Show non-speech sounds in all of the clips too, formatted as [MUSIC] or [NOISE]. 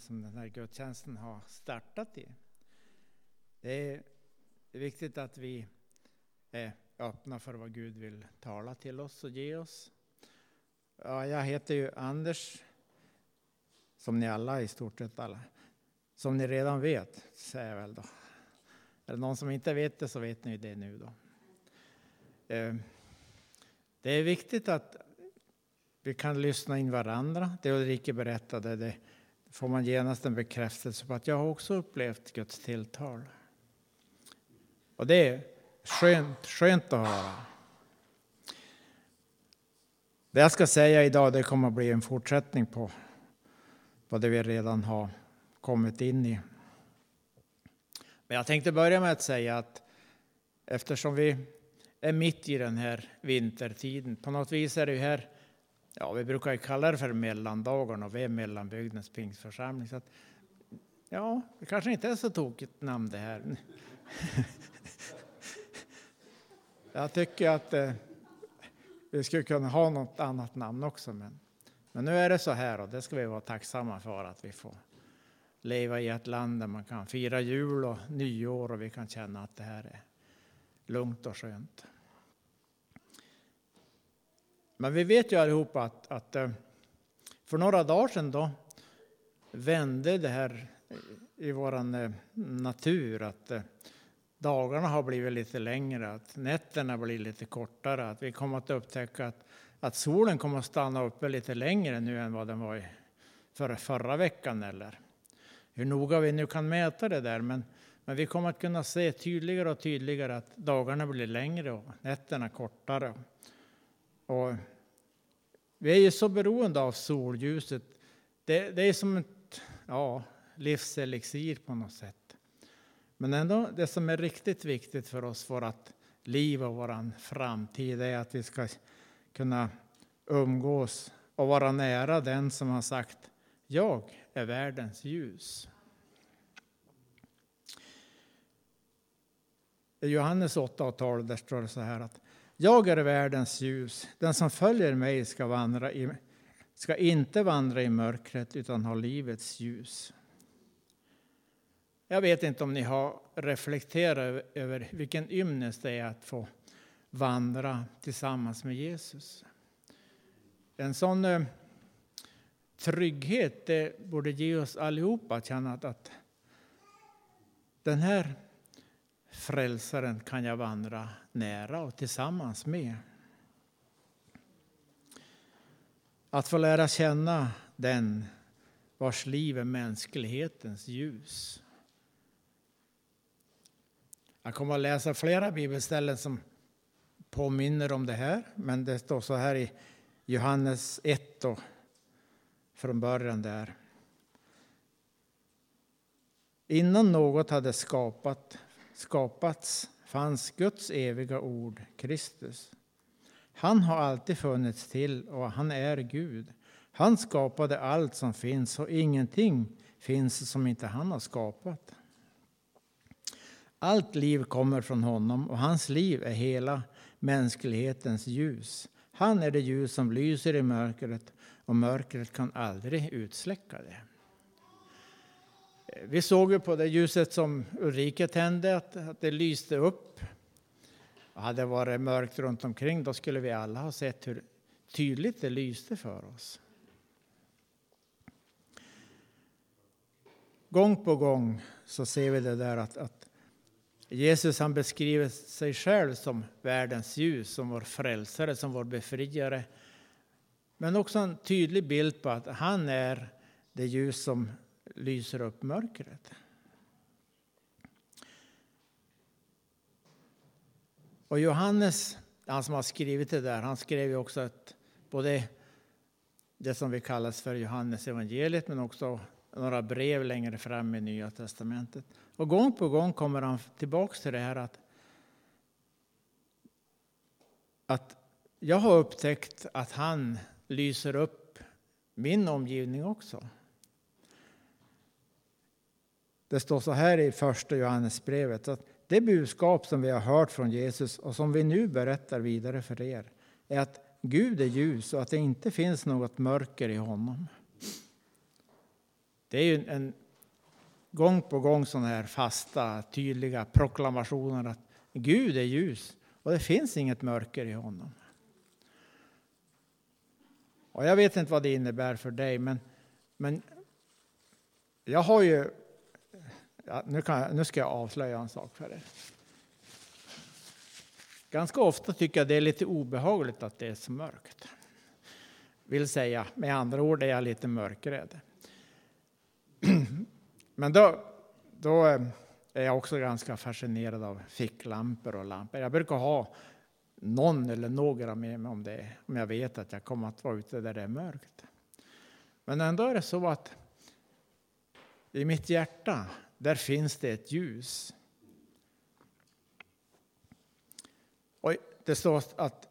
som den här gudstjänsten har startat i. Det är viktigt att vi är öppna för vad Gud vill tala till oss och ge oss. Ja, jag heter ju Anders, som ni alla i stort sett alla. Som ni redan vet, säger jag väl då. Är det någon som inte vet det så vet ni det nu då. Eh, det är viktigt att vi kan lyssna in varandra. Det Ulrike berättade, det får man genast en bekräftelse på att jag har också upplevt Guds tilltal. Och det är skönt, skönt att höra. Det jag ska säga idag det kommer att bli en fortsättning på, på det vi redan har kommit in i. Men jag tänkte börja med att säga att eftersom vi är mitt i den här vintertiden, på något vis är det ju här, ja vi brukar ju kalla det för mellandagarna och vi är mellanbygdens pingstförsamling. Så att, ja, det kanske inte är så tokigt namn det här. [LAUGHS] Jag tycker att eh, vi skulle kunna ha något annat namn också. Men, men nu är det så här och det ska vi vara tacksamma för att vi får leva i ett land där man kan fira jul och nyår och vi kan känna att det här är lugnt och skönt. Men vi vet ju allihopa att, att eh, för några dagar sedan då vände det här i vår eh, natur. att eh, dagarna har blivit lite längre, att nätterna blir lite kortare. Att vi kommer att upptäcka att, att solen kommer att stanna uppe lite längre nu än vad den var förra, förra veckan. Eller hur noga vi nu kan mäta det där. Men, men vi kommer att kunna se tydligare och tydligare att dagarna blir längre och nätterna kortare. Och vi är ju så beroende av solljuset. Det, det är som ett ja, livselixir på något sätt. Men ändå, det som är riktigt viktigt för oss, vårt liv och vår framtid, är att vi ska kunna umgås och vara nära den som har sagt jag är världens ljus. I Johannes 8 och 12 där står det så här att jag är världens ljus. Den som följer mig ska, vandra i, ska inte vandra i mörkret utan ha livets ljus. Jag vet inte om ni har reflekterat över vilken ymnest det är att få vandra tillsammans med Jesus. En sån trygghet det borde ge oss allihopa att känna att, att den här frälsaren kan jag vandra nära och tillsammans med. Att få lära känna den vars liv är mänsklighetens ljus. Jag kommer att läsa flera bibelställen som påminner om det här, men det står så här i Johannes 1 då, från början där. Innan något hade skapat, skapats fanns Guds eviga ord, Kristus. Han har alltid funnits till och han är Gud. Han skapade allt som finns och ingenting finns som inte han har skapat. Allt liv kommer från honom och hans liv är hela mänsklighetens ljus. Han är det ljus som lyser i mörkret och mörkret kan aldrig utsläcka det. Vi såg ju på det ljuset som Ulrika tände att, att det lyste upp. Och hade det varit mörkt runt omkring då skulle vi alla ha sett hur tydligt det lyste för oss. Gång på gång så ser vi det där att, att Jesus han beskriver sig själv som världens ljus, som vår frälsare, som vår befriare. Men också en tydlig bild på att han är det ljus som lyser upp mörkret. Och Johannes, han som har skrivit det där, han skrev ju också att både det som vi kallas för Johannes evangeliet men också några brev längre fram i Nya testamentet. Och gång på gång kommer han tillbaks till det här att, att jag har upptäckt att han lyser upp min omgivning också. Det står så här i första Johannesbrevet att det budskap som vi har hört från Jesus och som vi nu berättar vidare för er är att Gud är ljus och att det inte finns något mörker i honom. Det är ju en gång på gång sådana här fasta, tydliga proklamationer att Gud är ljus och det finns inget mörker i honom. Och jag vet inte vad det innebär för dig, men, men jag har ju... Ja, nu, kan, nu ska jag avslöja en sak för er. Ganska ofta tycker jag det är lite obehagligt att det är så mörkt. Vill säga, med andra ord är jag lite mörkrädd. [CLEARS THROAT] Men då, då eh, är jag också ganska fascinerad av ficklampor och lampor. Jag brukar ha någon eller några med mig om det, om jag vet att jag kommer att vara ute där det är mörkt. Men ändå är det så att i mitt hjärta, där finns det ett ljus. Och det står att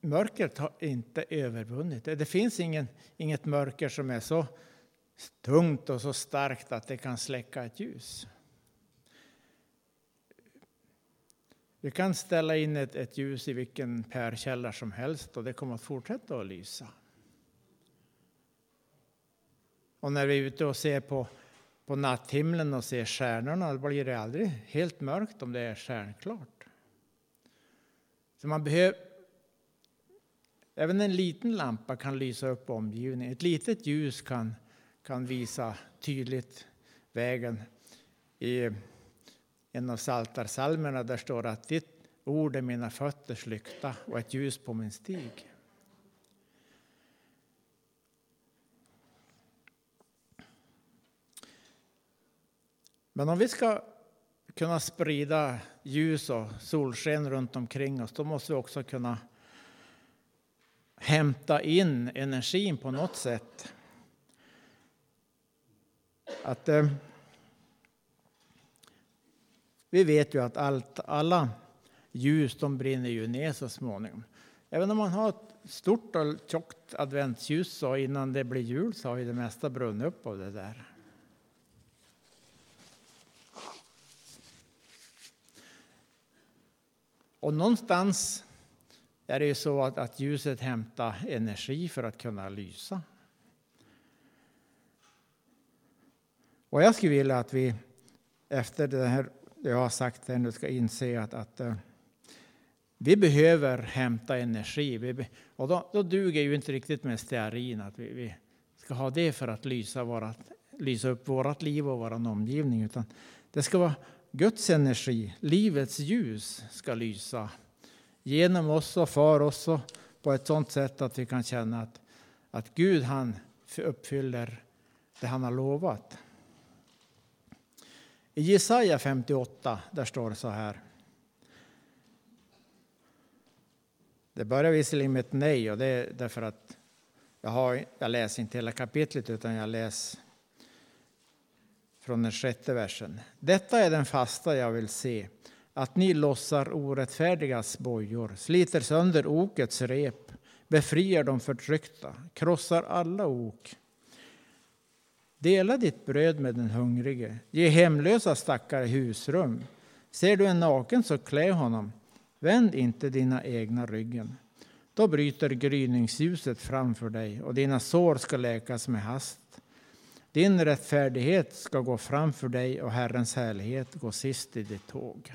mörkret har inte övervunnit det. Det finns ingen, inget mörker som är så tungt och så starkt att det kan släcka ett ljus. Vi kan ställa in ett, ett ljus i vilken pärkälla som helst och det kommer att fortsätta att lysa. Och när vi är ute och ser på, på natthimlen och ser stjärnorna då blir det aldrig helt mörkt om det är stjärnklart. Så man behöver, även en liten lampa kan lysa upp omgivningen. Ett litet ljus kan, kan visa tydligt vägen. I en av Psaltarpsalmerna där står att ditt ord är mina fötters lykta och ett ljus på min stig. Men om vi ska kunna sprida ljus och solsken runt omkring oss, då måste vi också kunna hämta in energin på något sätt. Att, eh, vi vet ju att allt, alla ljus de brinner ju ner så småningom. Även om man har ett stort och tjockt adventsljus så innan det blir jul så har ju det mesta brunnit upp av det där. Och någonstans är det ju så att, att ljuset hämtar energi för att kunna lysa. Och jag skulle vilja att vi efter det här jag har sagt här nu ska inse att, att uh, vi behöver hämta energi. Vi, och då, då duger ju inte riktigt med stearin, att vi, vi ska ha det för att lysa, vårat, lysa upp vårt liv och vår omgivning. Utan det ska vara Guds energi, livets ljus, ska lysa genom oss och för oss och på ett sådant sätt att vi kan känna att, att Gud han uppfyller det han har lovat. I Jesaja 58 där står det så här. Det börjar visserligen med ett nej och det är därför att jag, har, jag läser inte hela kapitlet utan jag läser från den sjätte versen. Detta är den fasta jag vill se, att ni lossar orättfärdigas bojor, sliter sönder okets rep, befriar de förtryckta, krossar alla ok. Dela ditt bröd med den hungrige, ge hemlösa stackare husrum. Ser du en naken så klä honom, vänd inte dina egna ryggen. Då bryter gryningsljuset framför dig och dina sår ska läkas med hast. Din rättfärdighet ska gå framför dig och Herrens härlighet gå sist i ditt tåg.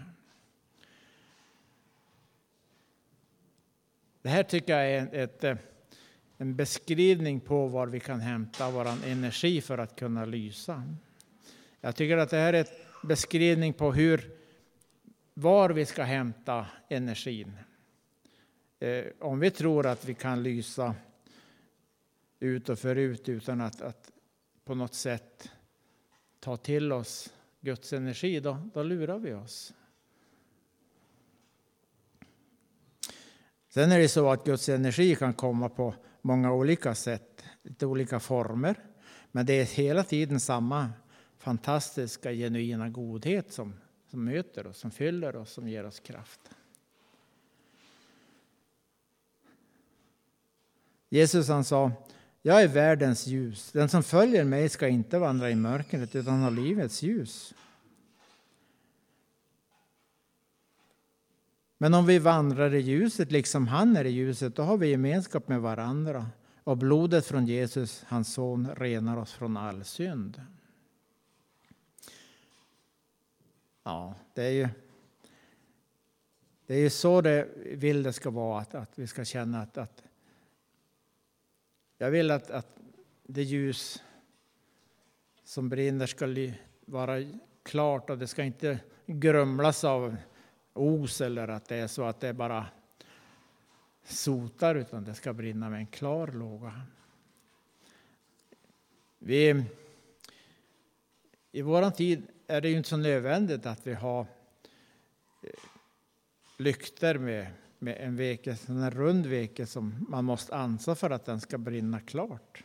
Det här tycker jag är ett, eh, en beskrivning på var vi kan hämta vår energi för att kunna lysa. Jag tycker att det här är en beskrivning på hur, var vi ska hämta energin. Eh, om vi tror att vi kan lysa ut och förut utan att, att på något sätt ta till oss Guds energi, då, då lurar vi oss. Sen är det så att Guds energi kan komma på många olika sätt, lite olika former. Men det är hela tiden samma fantastiska, genuina godhet som, som möter oss, som fyller oss, som ger oss kraft. Jesus han sa, jag är världens ljus. Den som följer mig ska inte vandra i mörkret utan ha livets ljus. Men om vi vandrar i ljuset liksom han är i ljuset, då har vi gemenskap med varandra. och blodet från Jesus, hans son, renar oss från all synd. Ja, det är ju, det är ju så det vill det ska vara, att, att vi ska känna att, att jag vill att, att det ljus som brinner ska vara klart och det ska inte grumlas av os eller att det är så att det bara sotar utan det ska brinna med en klar låga. Vi, I vår tid är det ju inte så nödvändigt att vi har eh, lykter med, med en veke, en rund veke som man måste ansa för att den ska brinna klart.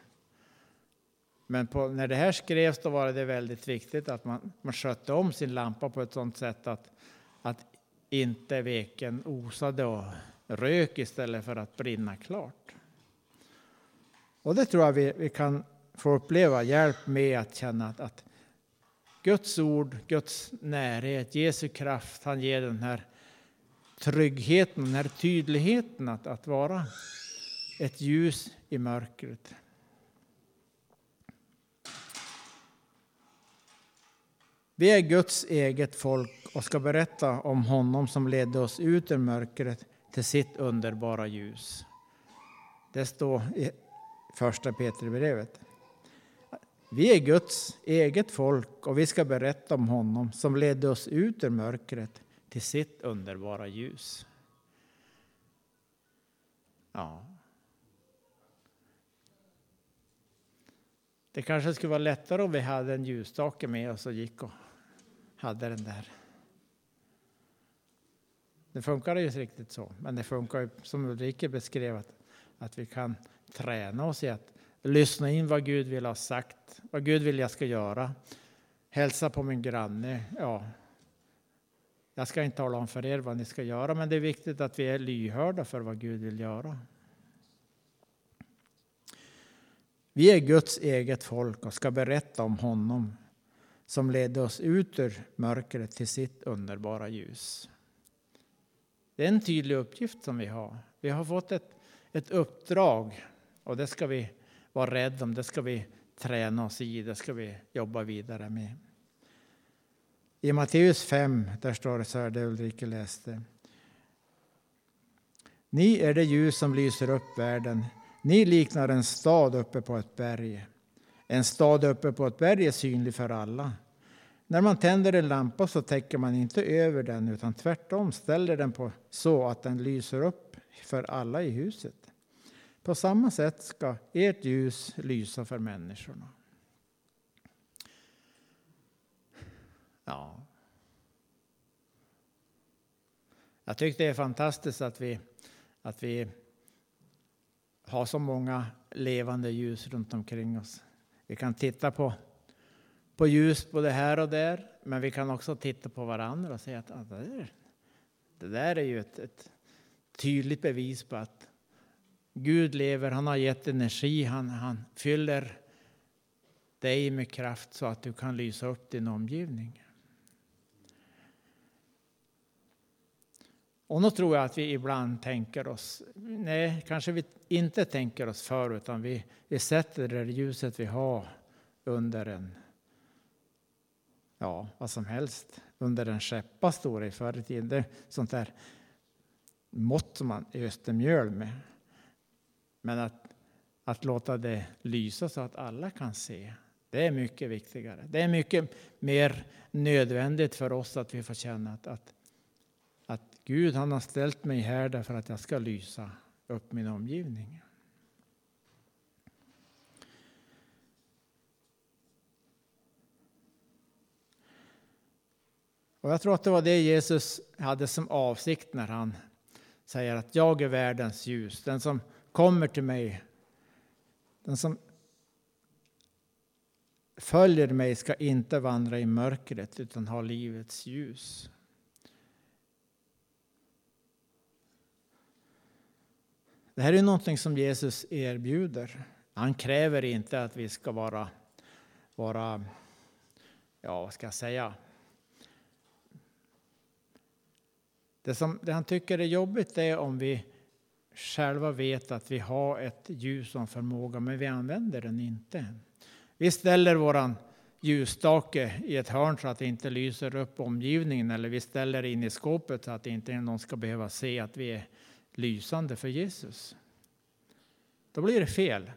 Men på, när det här skrevs då var det väldigt viktigt att man, man skötte om sin lampa på ett sådant sätt att, att inte veken osade och rök istället för att brinna klart. Och det tror jag vi, vi kan få uppleva hjälp med att känna att, att Guds ord, Guds närhet, Jesu kraft, han ger den här tryggheten, den här tydligheten att, att vara ett ljus i mörkret. Vi är Guds eget folk och ska berätta om honom som ledde oss ut ur mörkret till sitt underbara ljus. Det står i första Petribrevet. Vi är Guds eget folk och vi ska berätta om honom som ledde oss ut ur mörkret till sitt underbara ljus. Ja. Det kanske skulle vara lättare om vi hade en ljusstake med oss och gick och hade den där. Det funkar ju inte riktigt så, men det funkar ju som Ulrike beskrev att, att vi kan träna oss i att lyssna in vad Gud vill ha sagt, vad Gud vill jag ska göra. Hälsa på min granne. Ja, jag ska inte tala om för er vad ni ska göra, men det är viktigt att vi är lyhörda för vad Gud vill göra. Vi är Guds eget folk och ska berätta om honom som ledde oss ut ur mörkret till sitt underbara ljus. Det är en tydlig uppgift som vi har. Vi har fått ett, ett uppdrag och det ska vi vara rädda om, det ska vi träna oss i, det ska vi jobba vidare med. I Matteus 5 där står det så här, det Ulrika läste. Ni är det ljus som lyser upp världen. Ni liknar en stad uppe på ett berg. En stad uppe på ett berg är synlig för alla. När man tänder en lampa så täcker man inte över den utan tvärtom ställer den på så att den lyser upp för alla i huset. På samma sätt ska ert ljus lysa för människorna. Ja. Jag tycker det är fantastiskt att vi, att vi har så många levande ljus runt omkring oss. Vi kan titta på, på ljus både här och där, men vi kan också titta på varandra och säga att ah, det, där, det där är ju ett, ett tydligt bevis på att Gud lever, han har gett energi, han, han fyller dig med kraft så att du kan lysa upp din omgivning. Och då tror jag att vi ibland tänker oss, nej, kanske vi inte tänker oss för, utan vi, vi sätter det ljuset vi har under en, ja, vad som helst, under en skeppa stod det förr i tiden. Det är sånt där mått som man öste mjöl med. Men att, att låta det lysa så att alla kan se, det är mycket viktigare. Det är mycket mer nödvändigt för oss att vi får känna att, att, att Gud han har ställt mig här därför att jag ska lysa upp min omgivning. Och jag tror att det var det Jesus hade som avsikt när han säger att jag är världens ljus. Den som kommer till mig, den som följer mig ska inte vandra i mörkret utan ha livets ljus. Det här är någonting som Jesus erbjuder. Han kräver inte att vi ska vara, vara ja vad ska jag säga, det, som, det han tycker är jobbigt är om vi själva vet att vi har ett ljus som förmåga, men vi använder den inte. Vi ställer våran ljusstake i ett hörn så att det inte lyser upp omgivningen eller vi ställer in i skåpet så att inte någon ska behöva se att vi är lysande för Jesus. Då blir det fel.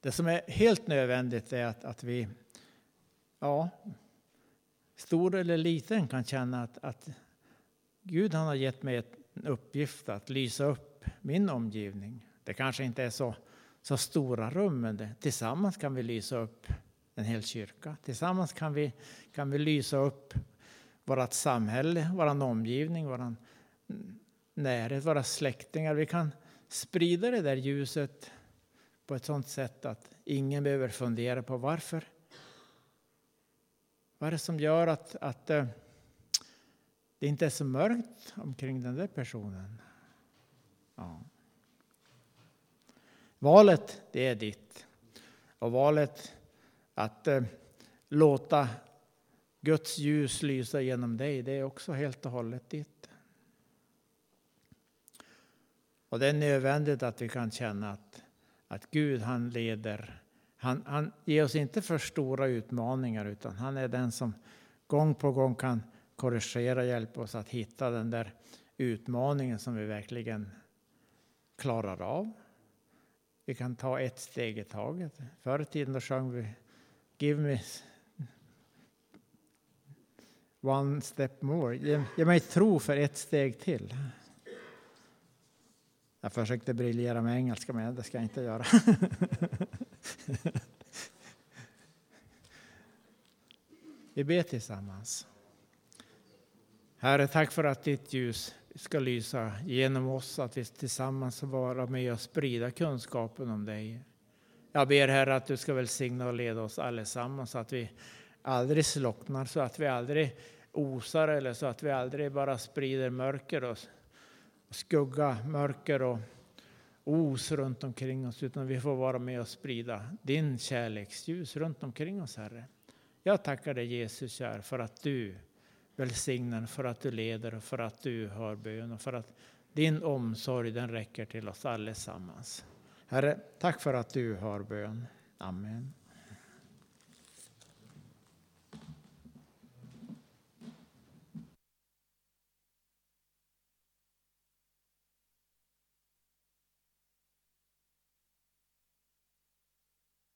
Det som är helt nödvändigt är att, att vi, ja, stor eller liten, kan känna att, att Gud han har gett mig en uppgift att lysa upp min omgivning. Det kanske inte är så, så stora rum, men det, tillsammans kan vi lysa upp en hel kyrka. Tillsammans kan vi, kan vi lysa upp vårt samhälle, vår omgivning, vår närhet, våra släktingar. Vi kan sprida det där ljuset på ett sådant sätt att ingen behöver fundera på varför. Vad är det som gör att, att eh, det inte är så mörkt omkring den där personen? Ja. Valet, det är ditt. Och valet att eh, låta Guds ljus lysa genom dig, det är också helt och hållet ditt. Och det är nödvändigt att vi kan känna att, att Gud han leder. Han, han ger oss inte för stora utmaningar utan han är den som gång på gång kan korrigera och hjälpa oss att hitta den där utmaningen som vi verkligen klarar av. Vi kan ta ett steg i taget. Förr i tiden då sjöng vi Give me one step more. Ge, ge mig tro för ett steg till. Jag försökte briljera med engelska, men det ska jag inte göra. [LAUGHS] Vi ber tillsammans. Herre, tack för att ditt ljus ska lysa genom oss, att vi tillsammans ska vara med och sprida kunskapen om dig. Jag ber Herre att du ska välsigna och leda oss allesammans så att vi aldrig slocknar, så att vi aldrig osar eller så att vi aldrig bara sprider mörker och skugga, mörker och os runt omkring oss, utan vi får vara med och sprida din kärleksljus runt omkring oss, Herre. Jag tackar dig Jesus, kär, för att du välsignar, för att du leder och för att du hör bön och för att din omsorg den räcker till oss allesammans. Herre, tack för att du hör bön. Amen.